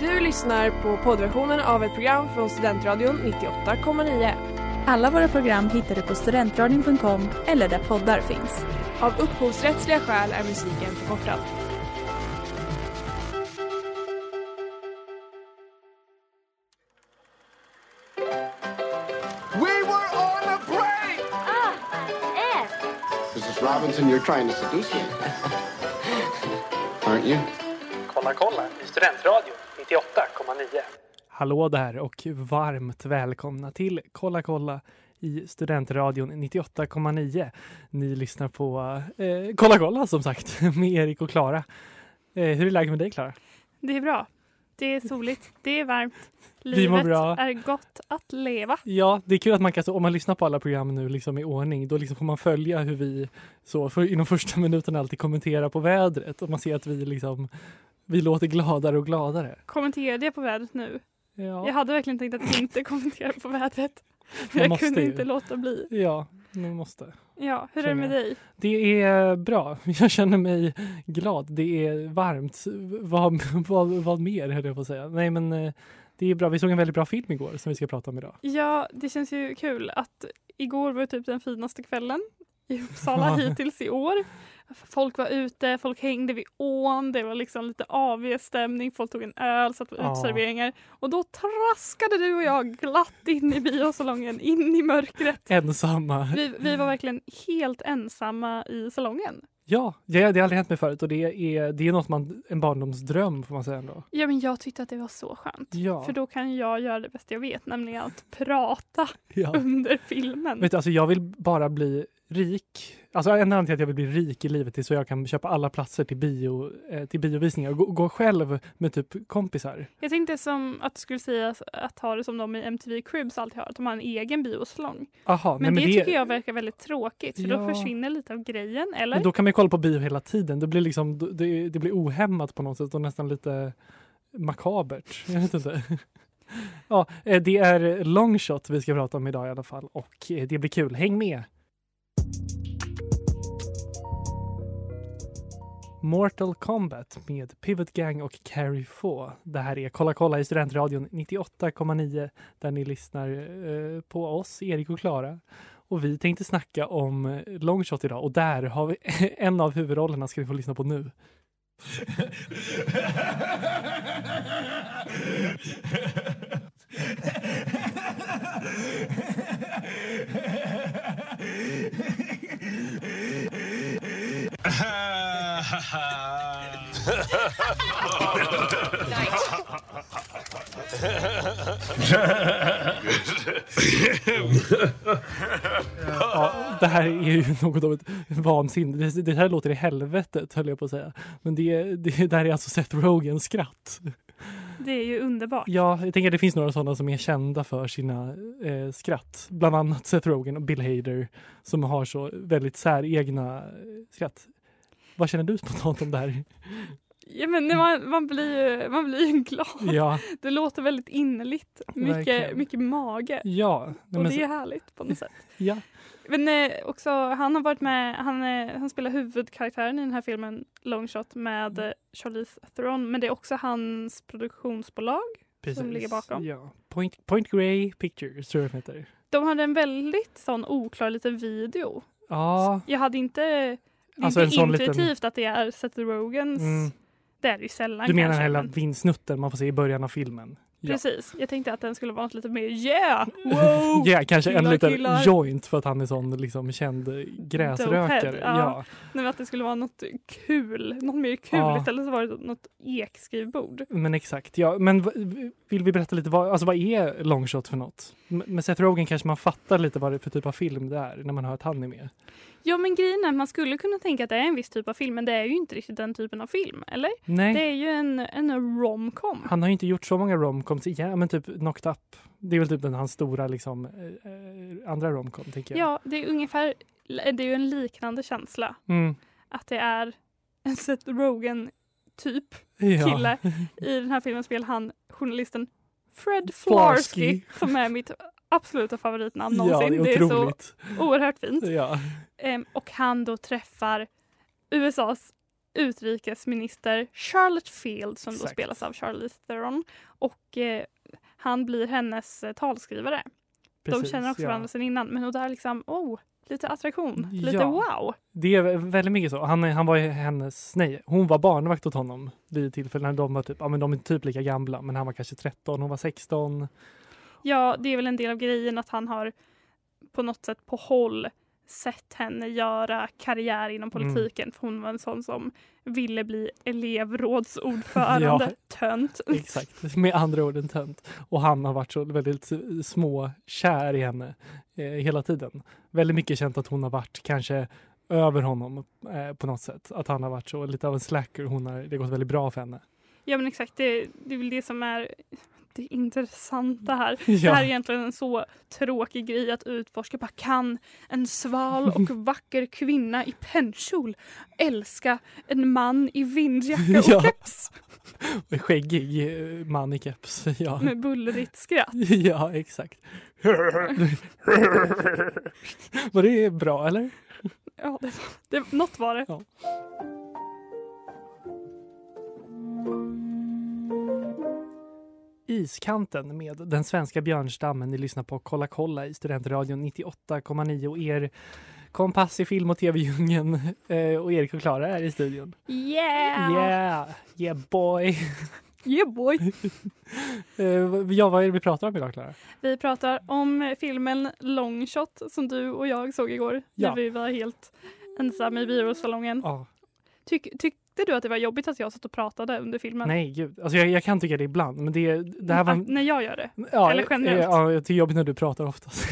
Du lyssnar på poddversionen av ett program från Studentradion 98,9. Alla våra program hittar du på studentradion.com eller där poddar finns. Av upphovsrättsliga skäl är musiken förkortad. We were on a break! Mrs. Robinson, you're trying to seduce me. Aren't you? Kolla kolla i Studentradion 98,9. Hallå där och varmt välkomna till Kolla kolla i Studentradion 98,9. Ni lyssnar på eh, Kolla kolla som sagt med Erik och Klara. Eh, hur är läget med dig Klara? Det är bra. Det är soligt. Det är varmt. Livet bra. är gott att leva. Ja, det är kul att man kan, så, om man lyssnar på alla program nu liksom i ordning, då liksom får man följa hur vi så för, inom första minuten alltid kommenterar på vädret och man ser att vi liksom vi låter gladare och gladare. Kommenterade jag på vädret nu? Ja, Jag hade verkligen tänkt att inte kommentera på vädret. Man jag kunde ju. inte låta bli. ja man måste. Ja, hur är det med dig? Det är bra. Jag känner mig glad. Det är varmt. Vad, vad, vad mer höll jag på att säga. Nej men eh, det är bra. Vi såg en väldigt bra film igår som vi ska prata om idag. Ja, det känns ju kul att igår var typ den finaste kvällen i Uppsala hittills i år. Folk var ute, folk hängde vid ån, det var liksom lite AV-stämning, folk tog en öl, satt på Ja. utserveringar. Och då traskade du och jag glatt in i biosalongen, in i mörkret. Ensamma. Vi, vi var verkligen helt ensamma i salongen. Ja, det, det har aldrig hänt mig förut och det är, det är något man, en barndomsdröm får man säga ändå. Ja, men jag tyckte att det var så skönt. Ja. För då kan jag göra det bästa jag vet, nämligen att prata ja. under filmen. Vet du, alltså jag vill bara bli rik. Alltså en anledning till att jag vill bli rik i livet är så jag kan köpa alla platser till, bio, eh, till biovisningar och gå, gå själv med typ kompisar. Jag tänkte som att du skulle säga att ha det som de i MTV Cribs alltid har, att de har en egen biosalong. Aha, Men nej, det, tycker jag verkar väldigt tråkigt för Ja. då försvinner lite av grejen, eller? Men då kan man ju kolla på bio hela tiden. Det blir liksom, det, det blir ohämmat på något sätt och nästan lite makabert. Jag vet inte. Ja, eh, det är longshot vi ska prata om idag i alla fall och eh, det blir kul. Häng med! Mortal Kombat med Pivot Gang och Carrie Få. Det här är Kolla kolla i Studentradion 98,9 där ni lyssnar eh, på oss, Erik och Klara. Och vi tänkte snacka om eh, longshot idag och där har vi en av huvudrollerna ska vi få lyssna på nu. Ja, det här är ju något av ett vansinne. Det, här låter i helvetet höll jag på att säga. Men det, det där är alltså Seth Rogans skratt. Det är ju underbart. Ja, jag tänker det finns några sådana som är kända för sina eh, skratt. Bland annat Seth Rogen och Bill Hader som har så väldigt säregna eh, skratt. Vad känner du spontant om det här? Ja, men man, man, blir ju, man blir ju glad. Ja, Det låter väldigt innerligt. Mycket, Verkligen. mycket mage. ja. nej, Och men det är härligt på något sätt. ja. Men eh, också, han har varit med, han, eh, han spelar huvudkaraktären i den här filmen Longshot med eh, Charlize Theron. Men det är också hans produktionsbolag. Precis. ligger bakom. Ja. Point, Point Grey Pictures tror jag de heter. De hade en väldigt sån oklar liten video. Ja, Jag hade inte, det är Alltså en inte sån liten- intuitivt att det är Seth Rogans. Mm. Det är det ju sällan du menar kanske, hela men- vinsnutten man får se i början av filmen? Ja. Precis. Jag tänkte att den skulle vara något lite mer yeah! Wow! Ja, kanske en Killar, liten killar. joint för att han är sån liksom känd gräsrökare. Ja. Ja. Nej, men att det skulle vara något kul, något mer kul. Ja. Istället så var det något ekskrivbord. Men exakt, ja. Men vill vi berätta lite vad, alltså vad är longshot för något? Med Seth Rogen kanske man fattar lite vad det är för typ av film det är när man hör att han är med. Ja men grejen är man skulle kunna tänka att det är en viss typ av film men det är ju inte riktigt den typen av film, eller? Nej, Det är ju en, en romcom. han har ju inte gjort så många romcoms. Ja, men typ Knocked Up. Det är väl typ den hans stora liksom eh, eh, andra romcom tänker jag. Ja, det är ungefär, det är ju en liknande känsla. Mm. Att det är en Seth Rogen typ ja. kille. I den här filmen spelar han journalisten Fred Flarsky Flarsky. som är mitt absoluta favoritnamn Ja, någonsin. det är otroligt. så oerhört fint. Ja. Ehm, och han då träffar USAs utrikesminister Charlotte Field som då Exakt. spelas av Charlize Theron. Och eh, han blir hennes eh, talskrivare. De Precis, känner också ja. varandra sedan innan. Men och där liksom, oh, lite attraktion. Lite Ja. wow. Det är väldigt mycket så. Han, han var hennes, nej, hon var barnvakt åt honom vid tillfällen när de var typ, ja men de är typ lika gamla, men han var kanske 13, hon var 16. Ja, det är väl en del av grejen att han har på något sätt på håll sett henne göra karriär inom Mm. politiken. För hon var en sån som ville bli elevrådsordförande. Ja. Tönt. Exakt, med andra ord en tönt. Och han har varit så väldigt små kär i henne eh, hela tiden. Väldigt mycket känt att hon har varit kanske över honom eh, på något sätt. Att han har varit så lite av en slacker. Hon har, det har gått väldigt bra för henne. Ja men exakt, det, det är väl det som är det intressanta här. Det här är Ja, egentligen en så tråkig grej att utforska. Bara kan en sval och vacker kvinna i pennkjol älska en man i vindjacka och Ja. keps skäggig eh, man i keps. Ja, med bullrigt skratt? ja exakt. Var det bra eller? Ja, det, det, något var det. Ja. Iskanten med den svenska björnstammen. Ni lyssnar på Kolla kolla i Studentradion 98,9 och er kompass i film och tv-djungeln eh, och Erik och Klara är i studion. Yeah! Yeah, yeah boy. Yeah boy! Eh, ja, vad är det vi pratar om idag Klara? Vi pratar om filmen Longshot som du och jag såg igår Ja. när vi var helt ensamma i biosalongen. Ja, Tyck, tyckte du att det var jobbigt att jag satt och pratade under filmen? nej gud. Alltså jag, jag kan tycka det ibland, men det, det här var... Att- När jag gör det? Ja, Eller generellt? Ja, jag tycker det är jobbigt när du pratar oftast.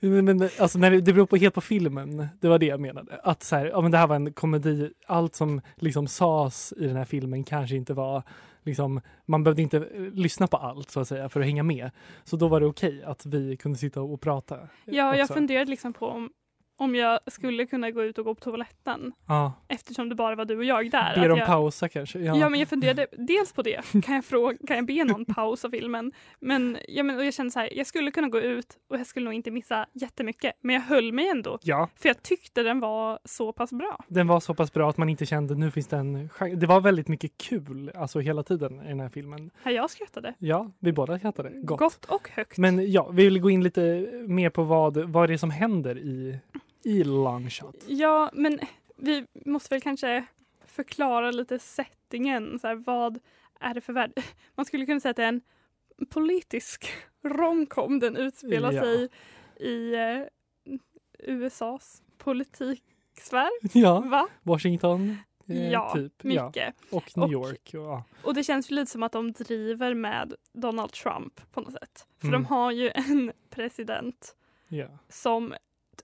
men, alltså, när det, det beror på helt på filmen. Det var det jag menade. Att så här, ja, men det här var en komedi. Allt som liksom sades i den här filmen kanske inte var liksom, man behövde inte eh, lyssna på allt så att säga för att hänga med. Så då var det okej att vi kunde sitta och prata. Ja, jag också. funderade liksom på om, om jag skulle kunna gå ut och gå på toaletten Ja, eftersom det bara var du och jag där. Att dem jag, pausa kanske. Ja. Ja. men jag funderade dels på det. Kan jag, fråga, kan jag be någon pausa filmen? Men, ja, men och jag kände så här, jag skulle kunna gå ut och jag skulle nog inte missa jättemycket. Men jag höll mig ändå. ja, För jag tyckte den var så pass bra. den var så pass bra att man inte kände nu finns det en chans. Det var väldigt mycket kul alltså hela tiden i den här filmen. Här jag skrattade. Ja, vi båda skrattade. Gott. Gott och högt. Men ja, vi vill gå in lite mer på vad, vad det är som händer i, i Longshot. Ja, men vi måste väl kanske förklara lite settingen. Så här, vad är det för värld? Man skulle kunna säga att det är en politisk romcom. Den utspelar Ja. sig i eh, USAs politiksfär. Ja, Va? Washington. Eh, Ja, typ. Ja. Mycket. Och New Och- York. Och, ja. Och det känns ju lite som att de driver med Donald Trump på något sätt. För Mm. de har ju en president Ja. som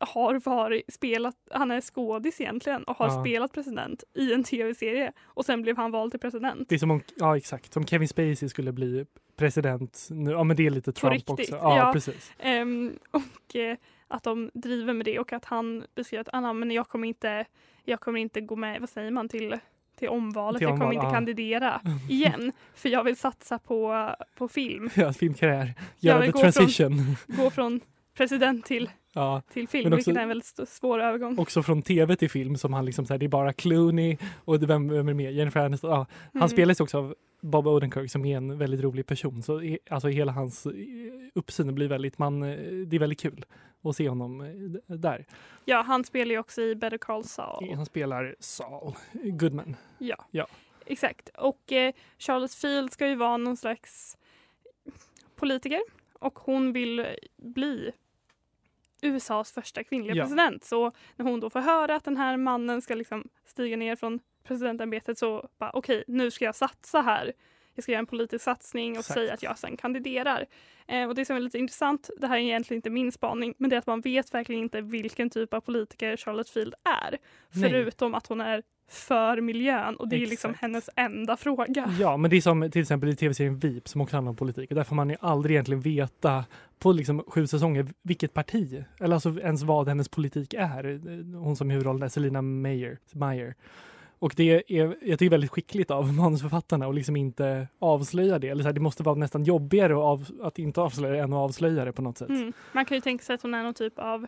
har varit, spelat, han är skådis egentligen och har Ja. spelat president i en tv-serie och sen blev han vald till president. Det är som om, ja exakt, som Kevin Spacey skulle bli president nu. Ja men det är lite Trump riktigt, också. Ja, ja. precis. Ehm, och eh, att de driver med det och att han beskriver att ah, men jag kommer inte, jag kommer inte gå med, vad säger man, till till omvalet. Till jag kommer inte ja. kandidera igen för jag vill satsa på, på film. Ja, filmkarriär. Göra the gå från- transition. Gå från president till, Ja, till film, också- vilket är en väldigt svår övergång. också från tv till film som han liksom så här, det är bara Clooney och vem, vem är med? Jennifer Aniston. Ja, han Mm. spelas också av Bob Odenkirk som är en väldigt rolig person. Så alltså hela hans eh, uppsyn blir väldigt, man, eh, det är väldigt kul att se honom eh, där. Ja, han spelar ju också i Better Call Saul. Han spelar Saul Goodman. Ja, Ja. exakt. Och eh, Charles Field ska ju vara någon slags politiker och hon vill bli USAs första kvinnliga Ja. president. Så när hon då får höra att den här mannen ska liksom stiga ner från presidentämbetet så bara okej, nu ska jag satsa här. Jag ska göra en politisk satsning och Exakt. säga att jag sen kandiderar. Eh, och det som är lite intressant, det här är egentligen inte min spaning, men det är att man vet verkligen inte vilken typ av politiker Charlotte Field är. Nej. Förutom att hon är för miljön och det är liksom Exakt. hennes enda fråga. Ja, men det är som till exempel i tv-serien VIP som också handlar om politik. Och där får man ju aldrig egentligen veta på liksom sju säsonger vilket parti, eller alltså ens vad hennes politik är. Hon som huvudrollen är Selina Meyer. Meyer. Och det är, jag tycker väldigt skickligt av manusförfattarna att liksom inte avslöja det. Eller så här, det måste vara nästan jobbigare att, av, att inte avslöja det än att avslöja det på något sätt. Mm. Man kan ju tänka sig att hon är någon typ av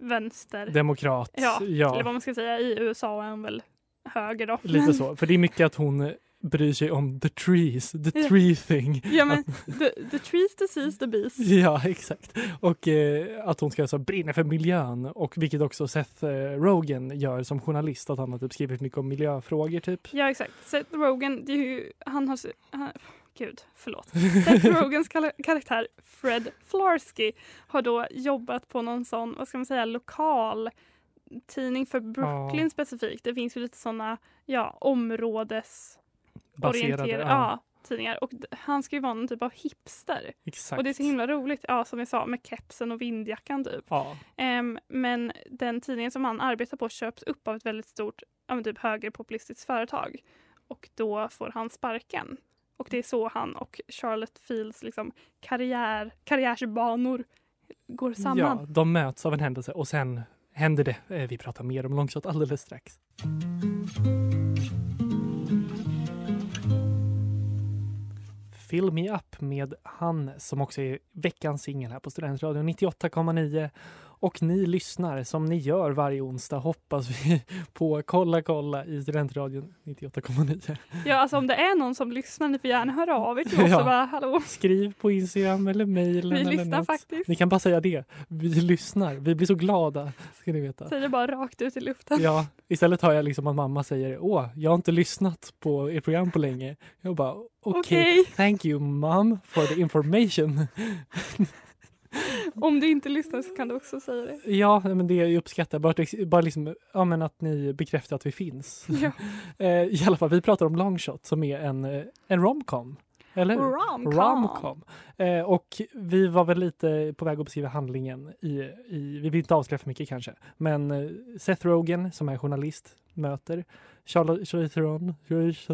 vänster. Demokrat. ja, ja. eller vad man ska säga. I USA är han väl höger då. Lite så. För det är mycket att hon bryr sig om the trees, the Ja. tree thing. Ja men the, the trees disease the bees. Ja, exakt. Och eh, att hon ska så brinna för miljön och vilket också Seth eh, Rogen gör som journalist, att han har typ skrivit mycket om miljöfrågor typ. Ja exakt. Seth Rogen, det är ju, han har... Han, gud, förlåt. Seth Rogans karaktär Fred Flarsky har då jobbat på någon sån, vad ska man säga, lokal tidning för Brooklyn Ja. specifikt. Det finns ju lite såna, ja, områdes Baserade. Ja, ja, tidningar. Och han ska ju vara någon typ av hipster. exakt. Och det är så himla roligt, ja som jag sa, med kepsen och vindjackan typ. Ja, Ehm, men den tidningen som han arbetar på köps upp av ett väldigt stort ja, typ högerpopulistiskt företag. Och då får han sparken. Och det är så han och Charlotte Fields liksom, karriär, karriärsbanor går samman. ja, de möts av en händelse och sen händer det. Eh, Vi pratar mer om longshot alldeles strax. Fill Me Up med han som också är veckans singel här på Studentradion 98,9. Och ni lyssnar som ni gör varje onsdag hoppas vi på Kolla kolla i Studentradion 98,9. Ja, alltså om det är någon som lyssnar, ni får gärna höra av er till oss Ja. bara hallå, Skriv på Instagram eller mejlen. vi eller lyssnar något. faktiskt. Ni kan bara säga det. Vi lyssnar. Vi blir så glada. Ska ni veta. Säger det bara rakt ut i luften. Ja, istället hör jag liksom att mamma säger åh, jag har inte lyssnat på ert program på länge. Jag bara okej, Okej, thank you mom for the information. om du inte lyssnar så kan du också säga det. ja, men det jag uppskattar bara, att- bara liksom, ja, men att ni bekräftar att vi finns. Ja. Eh, I alla fall, vi pratar om Longshot som är en, eh, en romcom. Eller? Romcom. Romcom. Eh, och vi var väl lite på väg att beskriva handlingen i, i vi vill inte avslöja för mycket kanske, men Seth Rogen som är journalist möter Charlotte Theron,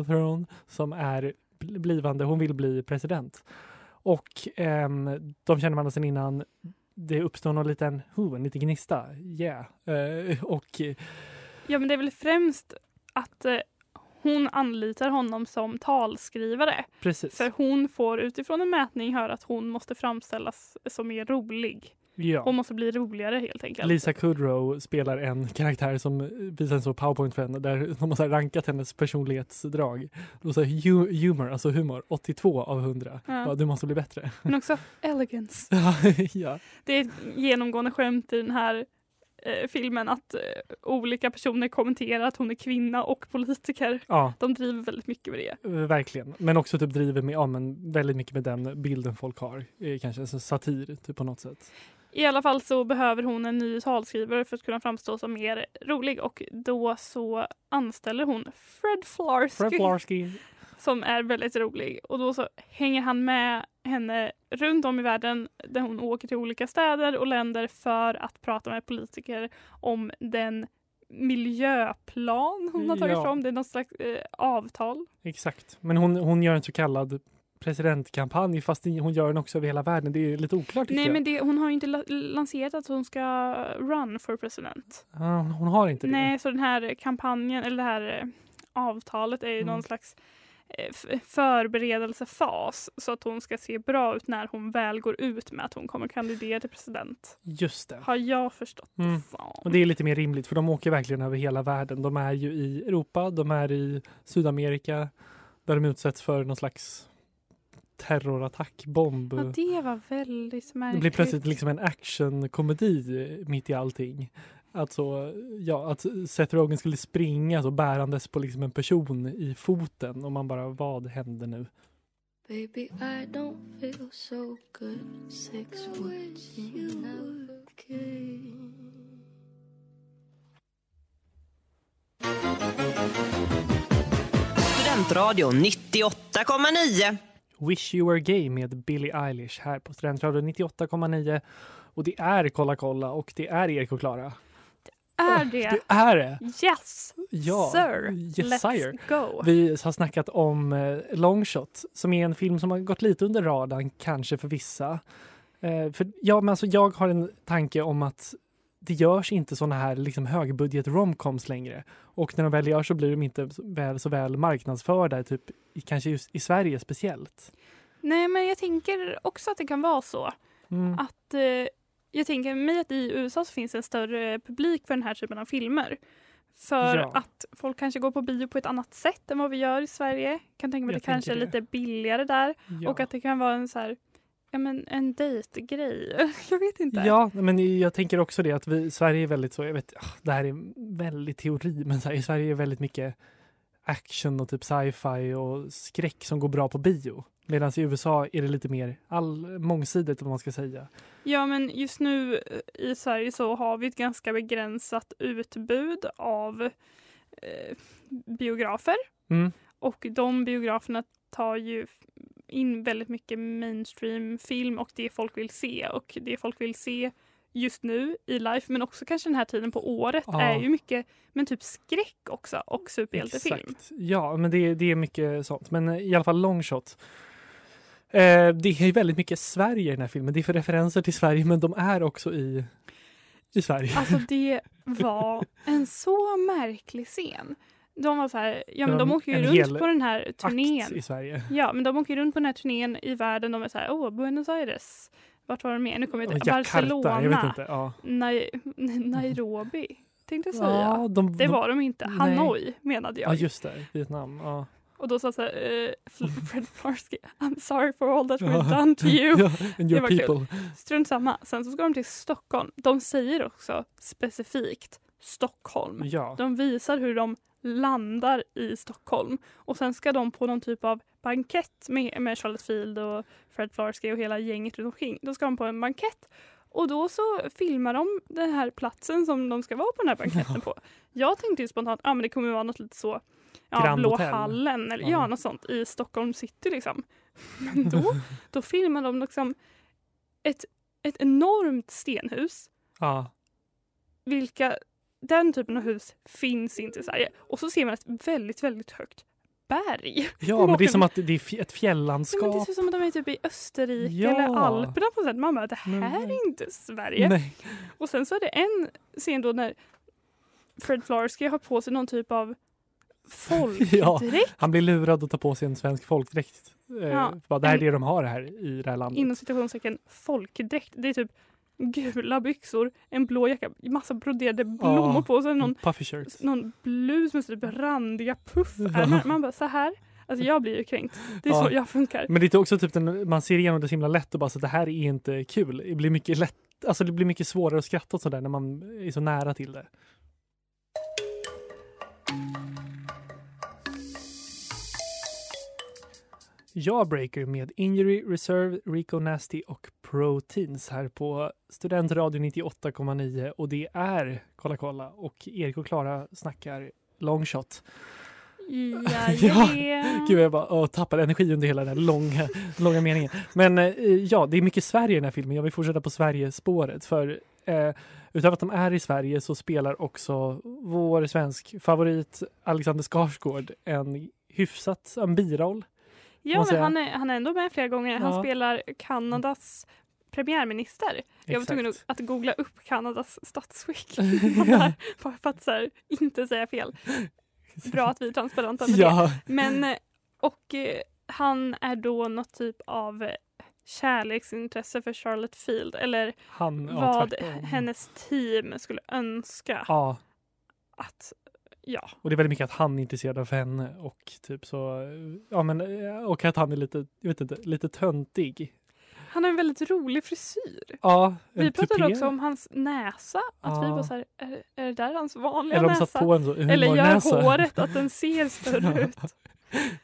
Theron som är bl- blivande, hon vill bli president. Och ehm, de känner varandra sedan innan. Det uppstår någon liten, oh, en liten gnista. Yeah. Eh, och eh, Ja, men det är väl främst att eh, hon anlitar honom som talskrivare. precis. För hon får utifrån en mätning höra att hon måste framställas som mer rolig. Ja. Hon måste bli roligare helt enkelt. Lisa Kudrow spelar en karaktär som visar en så powerpoint för henne där de har rankat hennes personlighetsdrag. Och så humor, alltså humor, 82 av 100. Ja. Du måste bli bättre. Men också elegance. ja. Det är ett genomgående skämt i den här eh, filmen att eh, olika personer kommenterar att hon är kvinna och politiker. ja, De driver väldigt mycket med det. verkligen. Men också typ driver med, ja men väldigt mycket med den bilden folk har. Eh, Kanske en satir typ på något sätt. I alla fall så behöver hon en ny talskrivare för att kunna framstå som mer rolig och då så anställer hon Fred Flarsky. Fred Flarsky. som är väldigt rolig. Och då så hänger han med henne runt om i världen där hon åker till olika städer och länder för att prata med politiker om den miljöplan hon har tagit Ja. fram. Det är något slags eh, avtal. Exakt. Men hon, hon gör en så kallad presidentkampanj fast hon gör den också över hela världen. Det är lite oklart Nej jag. men det, hon har ju inte la- lanserat att hon ska run for president. Ja, hon- har inte det. Nej, så den här kampanjen eller det här eh, avtalet är ju Mm. någon slags eh, förberedelsefas så att hon ska se bra ut när hon väl går ut med att hon kommer kandidera till president. Just det. Har jag förstått Mm. det som. Och det är lite mer rimligt för de åker verkligen över hela världen. De är ju i Europa, de är i Sydamerika där de utsätts för någon slags terrorattack, bomb. Ja, det var väldigt det märkligt. blir plötsligt liksom en actionkomedi mitt i allting. Alltså, ja, att Seth Rogen skulle springa så bärandes på liksom en person i foten och man bara, vad hände nu? Baby, I don't feel so good. Six words you. Studentradion 98,9. Wish You Were Gay med Billie Eilish här på Studentradion 98,9. Och det är Kolla kolla och det är Erik och Klara. Är det? Det är det! Yes, Ja, sir. yes, Let's sire. go. Vi har snackat om eh, Longshot som är en film som har gått lite under radarn kanske för vissa. Eh, för, ja, men alltså, jag har en tanke om att det görs inte såna här liksom, högbudget romcoms längre. Och när de väl görs så blir de inte så väl, så väl marknadsförda, typ, i, kanske just i Sverige speciellt. Nej, men jag tänker också att det kan vara så Mm. att eh, jag tänker mig att i USA så finns en större publik för den här typen av filmer. För Ja. att folk kanske går på bio på ett annat sätt än vad vi gör i Sverige. Kan tänka mig att det kanske är det. lite billigare där. Ja. Och att det kan vara en så här, ja men en dejtgrej. jag vet inte. Ja, men jag tänker också det att vi, Sverige är väldigt så, jag vet, ah, det här är väldigt teori, men så här, i Sverige är väldigt mycket action och typ sci-fi och skräck som går bra på bio. Medan i USA är det lite mer all, mångsidigt om man ska säga. Ja men just nu eh, i Sverige så har vi ett ganska begränsat utbud av eh, biografer. Mm. Och de biograferna tar ju in väldigt mycket mainstream film och det folk vill se. Och det folk vill se just nu i life men också kanske den här tiden på året Ja. är ju mycket men typ skräck också och superhjältefilm. Exakt. Ja, men det, det är mycket sånt. Men eh, i alla fall long shot. Eh, det är väldigt mycket Sverige i den här filmen. Det är för referenser till Sverige, men de är också i, i Sverige. Alltså det var en så märklig scen. De var så här, ja men de åker ju runt på den här turnén. i Sverige. Ja, men de åker runt på den här turnén i världen. De är så här, åh, Buenos Aires. Vart var de med? Nu kommer jag inte Jakarta, jag vet Barcelona. inte. Ja. Nai Nairobi, tänkte jag säga. Ja, de, det de- var de inte. nej. Hanoi menade jag. Ja, just det. Vietnam. Ja. Och då sa så här, Fl- Fred Flarsky, I'm sorry for all that we've done to you. ja, and Det your var kul. people. Strunt samma. Sen så ska de till Stockholm. De säger också specifikt Stockholm. Ja. De visar hur de landar i Stockholm och sen ska de på någon typ av bankett med, med Charlotte Field och Fred Flarsky och hela gänget runt omkring. Då ska de på en bankett och då så filmar de den här platsen som de ska vara på den här banketten på. Jag tänkte ju spontant att ah, men det kommer vara något lite så ja, Grand Blå Hotel. hallen eller Ja. ja. något sånt i Stockholm city liksom. Men då, då filmar de liksom ett, ett enormt stenhus Ja. vilka, den typen av hus finns inte i Sverige. Och så ser man ett väldigt, väldigt högt berg. ja, men det är som att det är ett Nej, men det fjällandskap. ser ut som att de är typ i Österrike Ja. eller Alperna på sätt. Man bara, det Men- här är inte Sverige. Nej. Och sen så är det en scen då när Fred Flarsky har på sig någon typ av folkdräkt. Han blir lurad att ta på sig en svensk folkdräkt. Eh, Ja. bara, det här är det de har här i det här landet. Inom citationstecken folkdräkt. Det är typ gula byxor, en blå jacka, massa broderade blommor på sen någon Puffy shirts. någon blus med typ randiga puffärmar. Man bara så här. Alltså jag blir ju kränkt. Det är Ja. så jag funkar. Men det är också typ den, man ser igenom det så himla lätt och bara så att det här är inte kul. Det blir mycket lätt, alltså det blir mycket svårare att skratta och sådär när man är så nära till det. Jawbreaker med Injury Reserve, Rico Nasty och Proteins här på Studentradio 98,9 och det är Kolla kolla och Erik och Klara snackar longshot. Jajamän. Gud, jag bara åh, tappar energi under hela den här långa, långa meningen. Men eh, ja, det är mycket Sverige i den här filmen. Jag vill fortsätta på Sverige-spåret. För eh, utöver att de är i Sverige så spelar också vår svensk favorit Alexander Skarsgård en hyfsat en biroll. Ja, men han är, han är ändå med flera gånger. Han Ja. spelar Kanadas premiärminister. Jag var tvungen Exakt. att googla upp Kanadas statsskick. Ja. Bara för att så här, inte säga fel. Bra att vi är transparenta med det. Ja, Men, eh, och eh, han är då något typ av eh, kärleksintresse för Charlotte Field. Eller han, vad hennes team skulle önska att, ja. och det är väldigt mycket att han är intresserad av henne och typ så, ja men, eh, och att han är lite, jag vet inte, lite töntig. Han har en väldigt rolig frisyr. Ja, Vi pratade tupé. också om hans näsa. Att vi Ja. var så här, är, är det där hans vanliga Eller näsa? Eller gör håret att den ser större ut.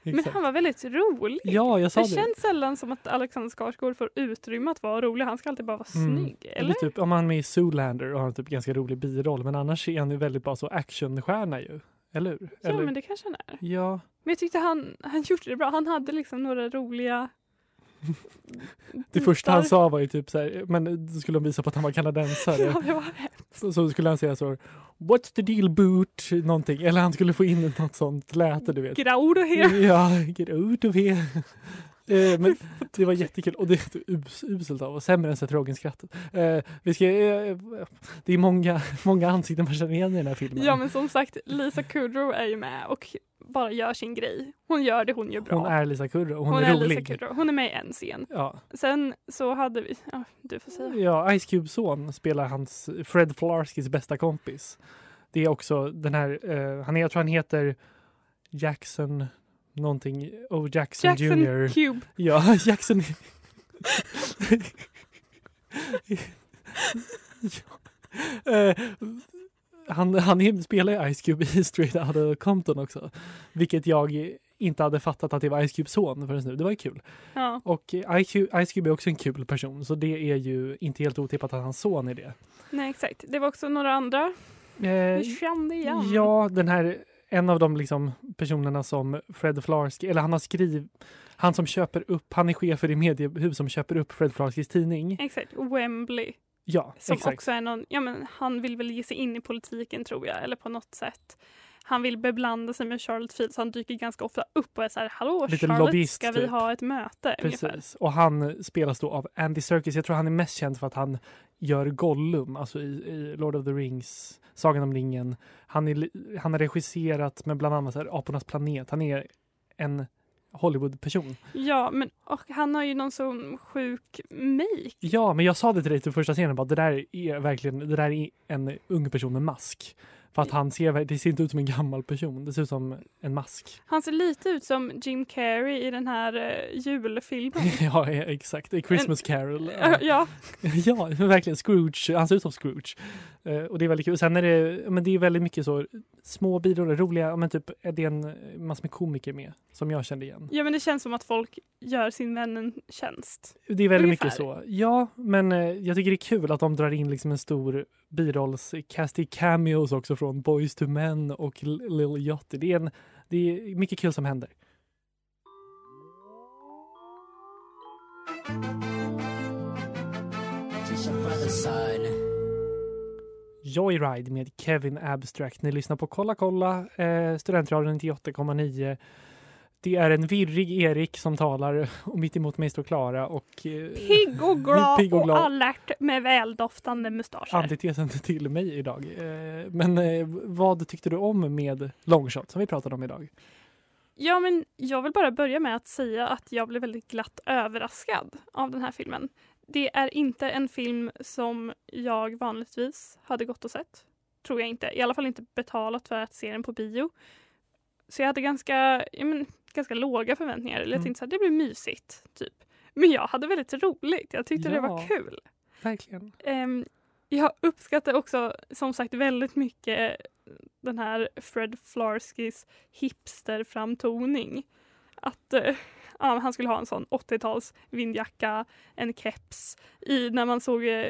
Men han var väldigt rolig. Ja, jag sa det det. känns sällan som att Alexander Skarsgård får utrymme att vara rolig. Han ska alltid bara vara Mm. snygg. Eller Eller? typ om han är med i Zoolander och har en typ ganska rolig biroll. Men annars är han ju väldigt bara så actionstjärna ju. Eller hur? Ja, Eller? men det kanske han är. Ja, Men jag tyckte han, han gjorde det bra. Han hade liksom några roliga... det första han sa var ju typ så här, men då skulle de visa på att han var kanadensare. Ja, det var så, så skulle han säga så What's the deal boot? Någonting. Eller han skulle få in något sånt läte du vet. Get out of here! Ja, get out of here. Eh, men det var jättekul och det är us, uselt av och sämre än Seth Rogen-skrattet. Eh, vi ska, eh, det är många, många ansikten man känner igen i den här filmen. Ja men som sagt, Lisa Kudrow är ju med och bara gör sin grej. Hon gör det hon gör bra. Hon är Lisa Kudrow och hon, Hon är, rolig. Lisa Kudrow. Hon är med i en scen. Ja. Sen så hade vi, ja, du får säga. ja, Ice Cubes son spelar hans Fred Flarskys bästa kompis. Det är också den här, eh, han är, jag tror han heter Jackson någonting, oh Jackson, Jackson Jr. Cube. Ja, Jackson. ja. Eh, han, han spelar ju Ice Cube i Straight Outta Compton också. Vilket jag inte hade fattat att det var Ice Cubes son förrän nu. Det var ju kul. Ja. Och Ice Cube, Ice Cube är också en kul person så det är ju inte helt otippat att hans son är det. Nej exakt. Det var också några andra Eh, vi kände igen. Ja, den här, en av de liksom personerna som Fred Flarsky, eller han har skrivit, han som köper upp, han är chef för det mediehus som köper upp Fred Flarskys tidning. Exakt. Wembley. Ja, Som exakt. också är någon, ja men han vill väl ge sig in i politiken tror jag, eller på något sätt. Han vill beblanda sig med Charlotte Field så han dyker ganska ofta upp och är så här, hallå Lite Charlotte, lobbyist, ska vi typ. ha ett möte? Ungefär. Precis. Och han spelas då av Andy Serkis. Jag tror han är mest känd för att han gör Gollum, alltså i, i Lord of the Rings, Sagan om ringen. Han, är, han har regisserat med bland annat så här, Apornas planet. Han är en Hollywood-person. Ja, men och han har ju någon sån sjuk make. Ja, men jag sa det till dig till första scenen, bara, det där är verkligen det där är en ung person med mask. För att han ser, det ser inte ut som en gammal person, det ser ut som en mask. Han ser lite ut som Jim Carrey i den här uh, julfilmen. ja, exakt. I Christmas Carol. Uh, ja, Ja, verkligen. Scrooge. Han ser ut som Scrooge. Eh, och det är väldigt kul. Sen är det, men det är väldigt mycket så små biroller, roliga, men typ är det en massor med komiker med som jag kände igen. ja, men det känns som att folk gör sin vän en tjänst. Det är väldigt Ungefär. mycket så. Ja, men eh, jag tycker det är kul att de drar in liksom en stor birollscast i cameos också från Boys to Men och Lil Yachty. Det är, en, det är mycket kul som händer. Joyride med Kevin Abstract. Ni lyssnar på Kolla kolla, eh, Studentradion 98,9. Det är en virrig Erik som talar och mitt emot mig står Klara och eh, Pigg och glad, Pigg och och, glad. alert med väldoftande mustascher. antitesen till mig idag. Eh, men eh, vad tyckte du om med Longshot som vi pratade om idag? Ja, men jag vill bara börja med att säga att jag blev väldigt glatt överraskad av den här filmen. Det är inte en film som jag vanligtvis hade gått och sett. Tror jag inte. I alla fall inte betalat för att se den på bio. Så jag hade ganska, ja, men, ganska låga förväntningar. Eller jag Mm. tänkte så här, det blir mysigt. Typ. Men jag hade väldigt roligt. Jag tyckte det Ja. var kul. Verkligen. Ehm, jag uppskattar också som sagt väldigt mycket den här Fred Flarskys hipsterframtoning. Att eh, ja, han skulle ha en sån 80-tals vindjacka, en keps. I, när man såg eh,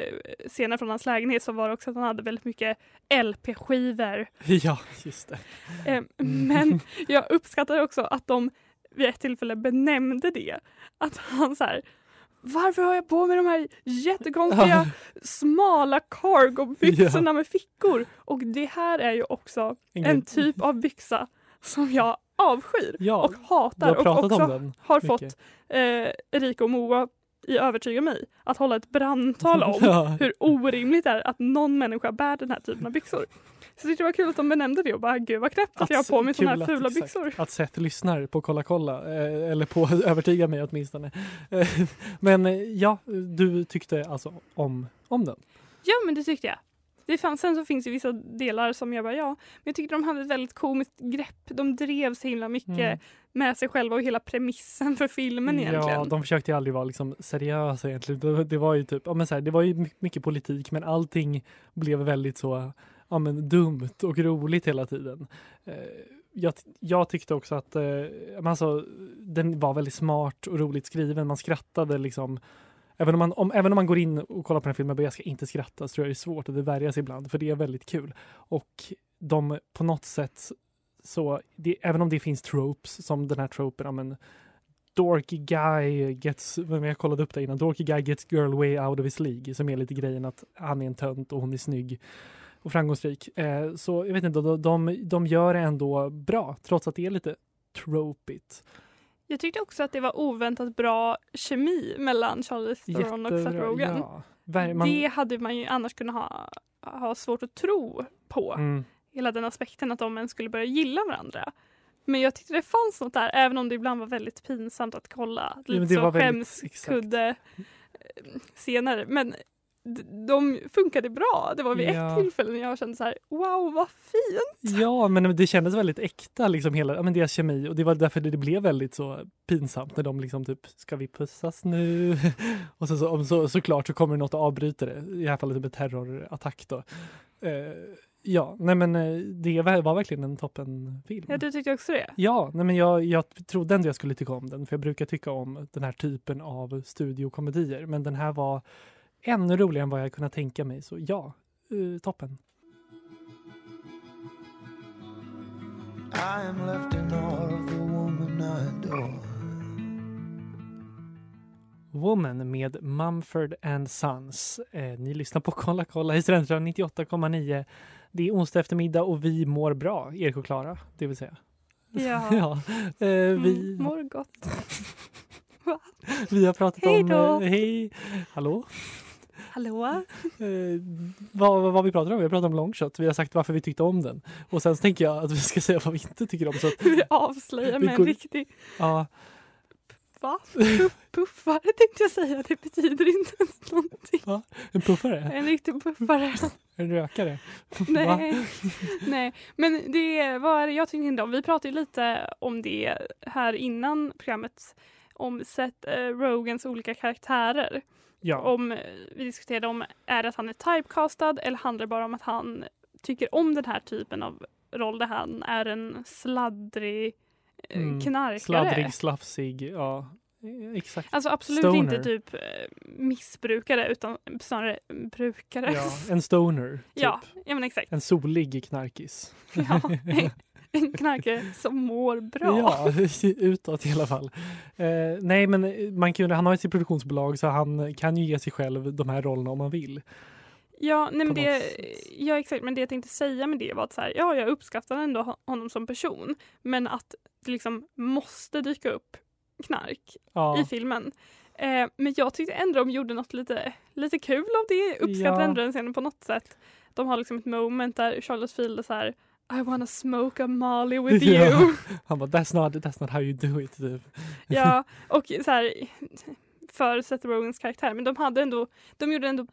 scener från hans lägenhet så var det också att han hade väldigt mycket LP-skivor. Ja, just det. Ehm, men jag uppskattar också att de vid ett tillfälle benämnde det. Att han så här varför har jag på mig de här jättekonstiga smala cargo-byxorna med fickor? Och det här är ju också En typ av byxa som jag avskyr Ja, och hatar och också har mycket. fått eh, Erika och Moa i Övertyga mig att hålla ett brandtal om Ja. hur orimligt det är att någon människa bär den här typen av byxor. Så det var kul att de benämnde det och bara gud vad knäppt att, jag har på mig såna här att- fula exakt, byxor. Att Seth lyssnar på Kolla kolla, eh, eller på Övertyga mig åtminstone. Eh, Men eh, ja, du tyckte alltså om, om den? Ja men det tyckte jag. Det fanns, sen så finns det vissa delar som jag bara ja, men jag tyckte de hade ett väldigt komiskt grepp. De drev så himla mycket Mm. med sig själva och hela premissen för filmen egentligen. Ja, de försökte aldrig vara liksom seriösa egentligen. Det, var ju typ, ja men så här, det var ju my- mycket politik men allting blev väldigt så, ja men dumt och roligt hela tiden. Eh, Jag, jag tyckte också att eh, alltså, den var väldigt smart och roligt skriven. Man skrattade liksom. Även om, man, om, även om man går in och kollar på den filmen och jag ska inte skratta så tror jag det är svårt att det värja sig ibland för det är väldigt kul. Och de på något sätt så, det, även om det finns tropes som den här tropen, ja men dorky guy gets, jag kollade upp det innan, dorky guy gets girl way out of his league som är lite grejen att han är en tönt och hon är snygg och framgångsrik. Eh, så jag vet inte, de, de, de gör det ändå bra trots att det är lite tropigt. Jag tyckte också att det var oväntat bra kemi mellan Charlize Theron och Seth Rogen. Ja. Man, Det hade man ju annars kunnat ha, ha svårt att tro på. mm, Hela den aspekten att de ens skulle börja gilla varandra. Men jag tyckte det fanns något där även om det ibland var väldigt pinsamt att kolla. Lite det så skämskudde eh, scener. Men de funkade bra. Det var vid Ja. ett tillfälle när jag kände så här wow vad fint. Ja, men det kändes väldigt äkta, liksom hela, ja, men deras kemi. Och det var därför det blev väldigt så pinsamt när de liksom typ, ska vi pussas nu? och så, så, så, såklart så kommer det något att avbryta det. I det här fallet med terrorattack då. Eh, ja, nej men eh, det var, var verkligen en toppenfilm. Ja, du tyckte också det? Ja, nej men jag, jag trodde ändå jag skulle tycka om den, för jag brukar tycka om den här typen av studiokomedier. Men den här var ännu roligare än vad jag kunnat tänka mig, så ja, eh, toppen. I am left in awe of the woman I adore. Woman med Mumford and Sons. Eh, ni lyssnar på Kolla kolla i Studentradion 98,9. Det är onsdag eftermiddag och vi mår bra, Erik och Klara, det vill säga. Ja. ja eh, vi, Mm, mår gott. vi har pratat Hej om... då. Eh, hej! Hallå? Hallå? Eh, vad, vad vi pratar om? Vi har pratat om longshot. Vi har sagt varför vi tyckte om den. Och sen så tänker jag att vi ska säga vad vi inte tycker om. Så att, Vi avslöjar med en riktig ja, va? Puff, puffare tänkte jag säga. Det betyder inte ens någonting. en puffare? En riktig puffare. En rökare? Nej. Nej, men det var jag tyckte inte om. Vi pratade ju lite om det här innan programmet om Seth Rogans olika karaktärer. Ja. Om, eh, vi diskuterade om är det att han är typecastad eller handlar det bara om att han tycker om den här typen av roll där han är en sladdrig eh, Mm, knarkare. Sladdrig, slafsig, ja. Exakt. Alltså absolut Stoner. inte typ eh, missbrukare utan snarare brukare. Ja, en stoner. Typ. ja, ja men exakt. En solig knarkis. Ja, en knarkare som mår bra. Ja, utåt i alla fall. Eh, nej, men man kan, han har ju sitt produktionsbolag så han kan ju ge sig själv de här rollerna om man vill. Ja, nej, men det, ja, exakt. Men det jag tänkte säga med det var att så här, ja, jag uppskattar ändå ho- honom som person. Men att det liksom måste dyka upp knark Ja, i filmen. Eh, men jag tyckte ändå de gjorde något lite, lite kul av det. Uppskattar Ja. ändå den scenen på något sätt. De har liksom ett moment där Charlotte Field är så här I wanna smoke a molly with Ja. you. han bara that's not, that's not how you do it. Typ. ja, och så här för Seth Rogans karaktär. Men de hade ändå, de gjorde ändå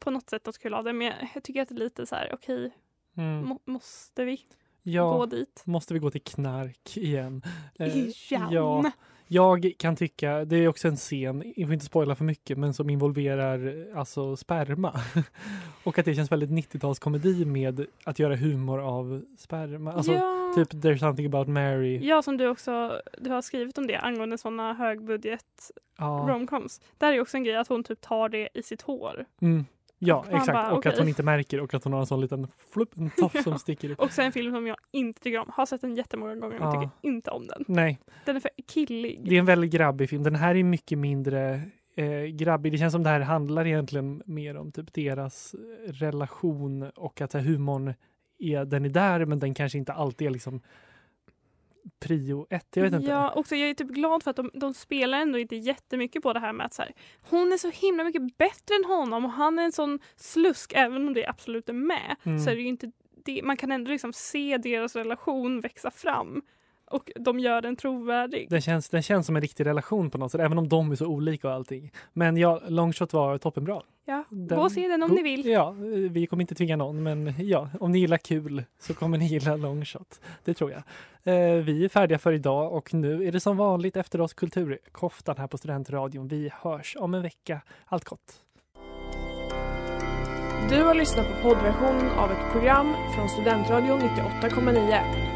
på något sätt något kul av det. Men jag, tycker att det är lite så här, okej, Mm. må, måste vi gå Ja, dit? måste vi gå till knark igen? Eh, Igen. ja, jag kan tycka, det är också en scen, jag får inte spoila för mycket, men som involverar alltså sperma. Och att det känns väldigt 90-talskomedi med att göra humor av sperma. Alltså ja. typ There's something about Mary. ja, som du också du har skrivit om det angående sådana högbudget Ja, romcoms. Där är också en grej att hon typ tar det i sitt hår. mm, ja Och exakt. bara, och att okej. hon inte märker och att hon har en sån liten flupp, en toff som Ja. sticker upp. Också en film som jag inte tycker om. Har sett den jättemånga gånger men Ja. tycker inte om den. Nej, Den är för killig. det är en väldigt grabbig film. Den här är mycket mindre eh, grabbig. Det känns som det här handlar egentligen mer om typ deras eh, relation och att här, humorn är, den är där men den kanske inte alltid är liksom prio ett. Jag vet inte. Ja, också jag är typ glad för att de, de spelar ändå inte jättemycket på det här med att så här, hon är så himla mycket bättre än honom och han är en sån slusk även om det absolut är med. Mm. Så är det ju inte det, man kan ändå liksom se deras relation växa fram och de gör den trovärdig. Den känns, den känns som en riktig relation på något sätt, även om de är så olika och allting. Men ja, Longshot var toppenbra. Ja, Den- gå och se den om Go- ni vill. Ja, vi kommer inte tvinga någon, men ja, om ni gillar kul så kommer ni gilla Longshot. Det tror jag. Eh, vi är färdiga för idag och nu är det som vanligt efter oss Kulturkoftan här på Studentradion. Vi hörs om en vecka. Allt gott! Du har lyssnat på poddversionen av ett program från Studentradion 98,9.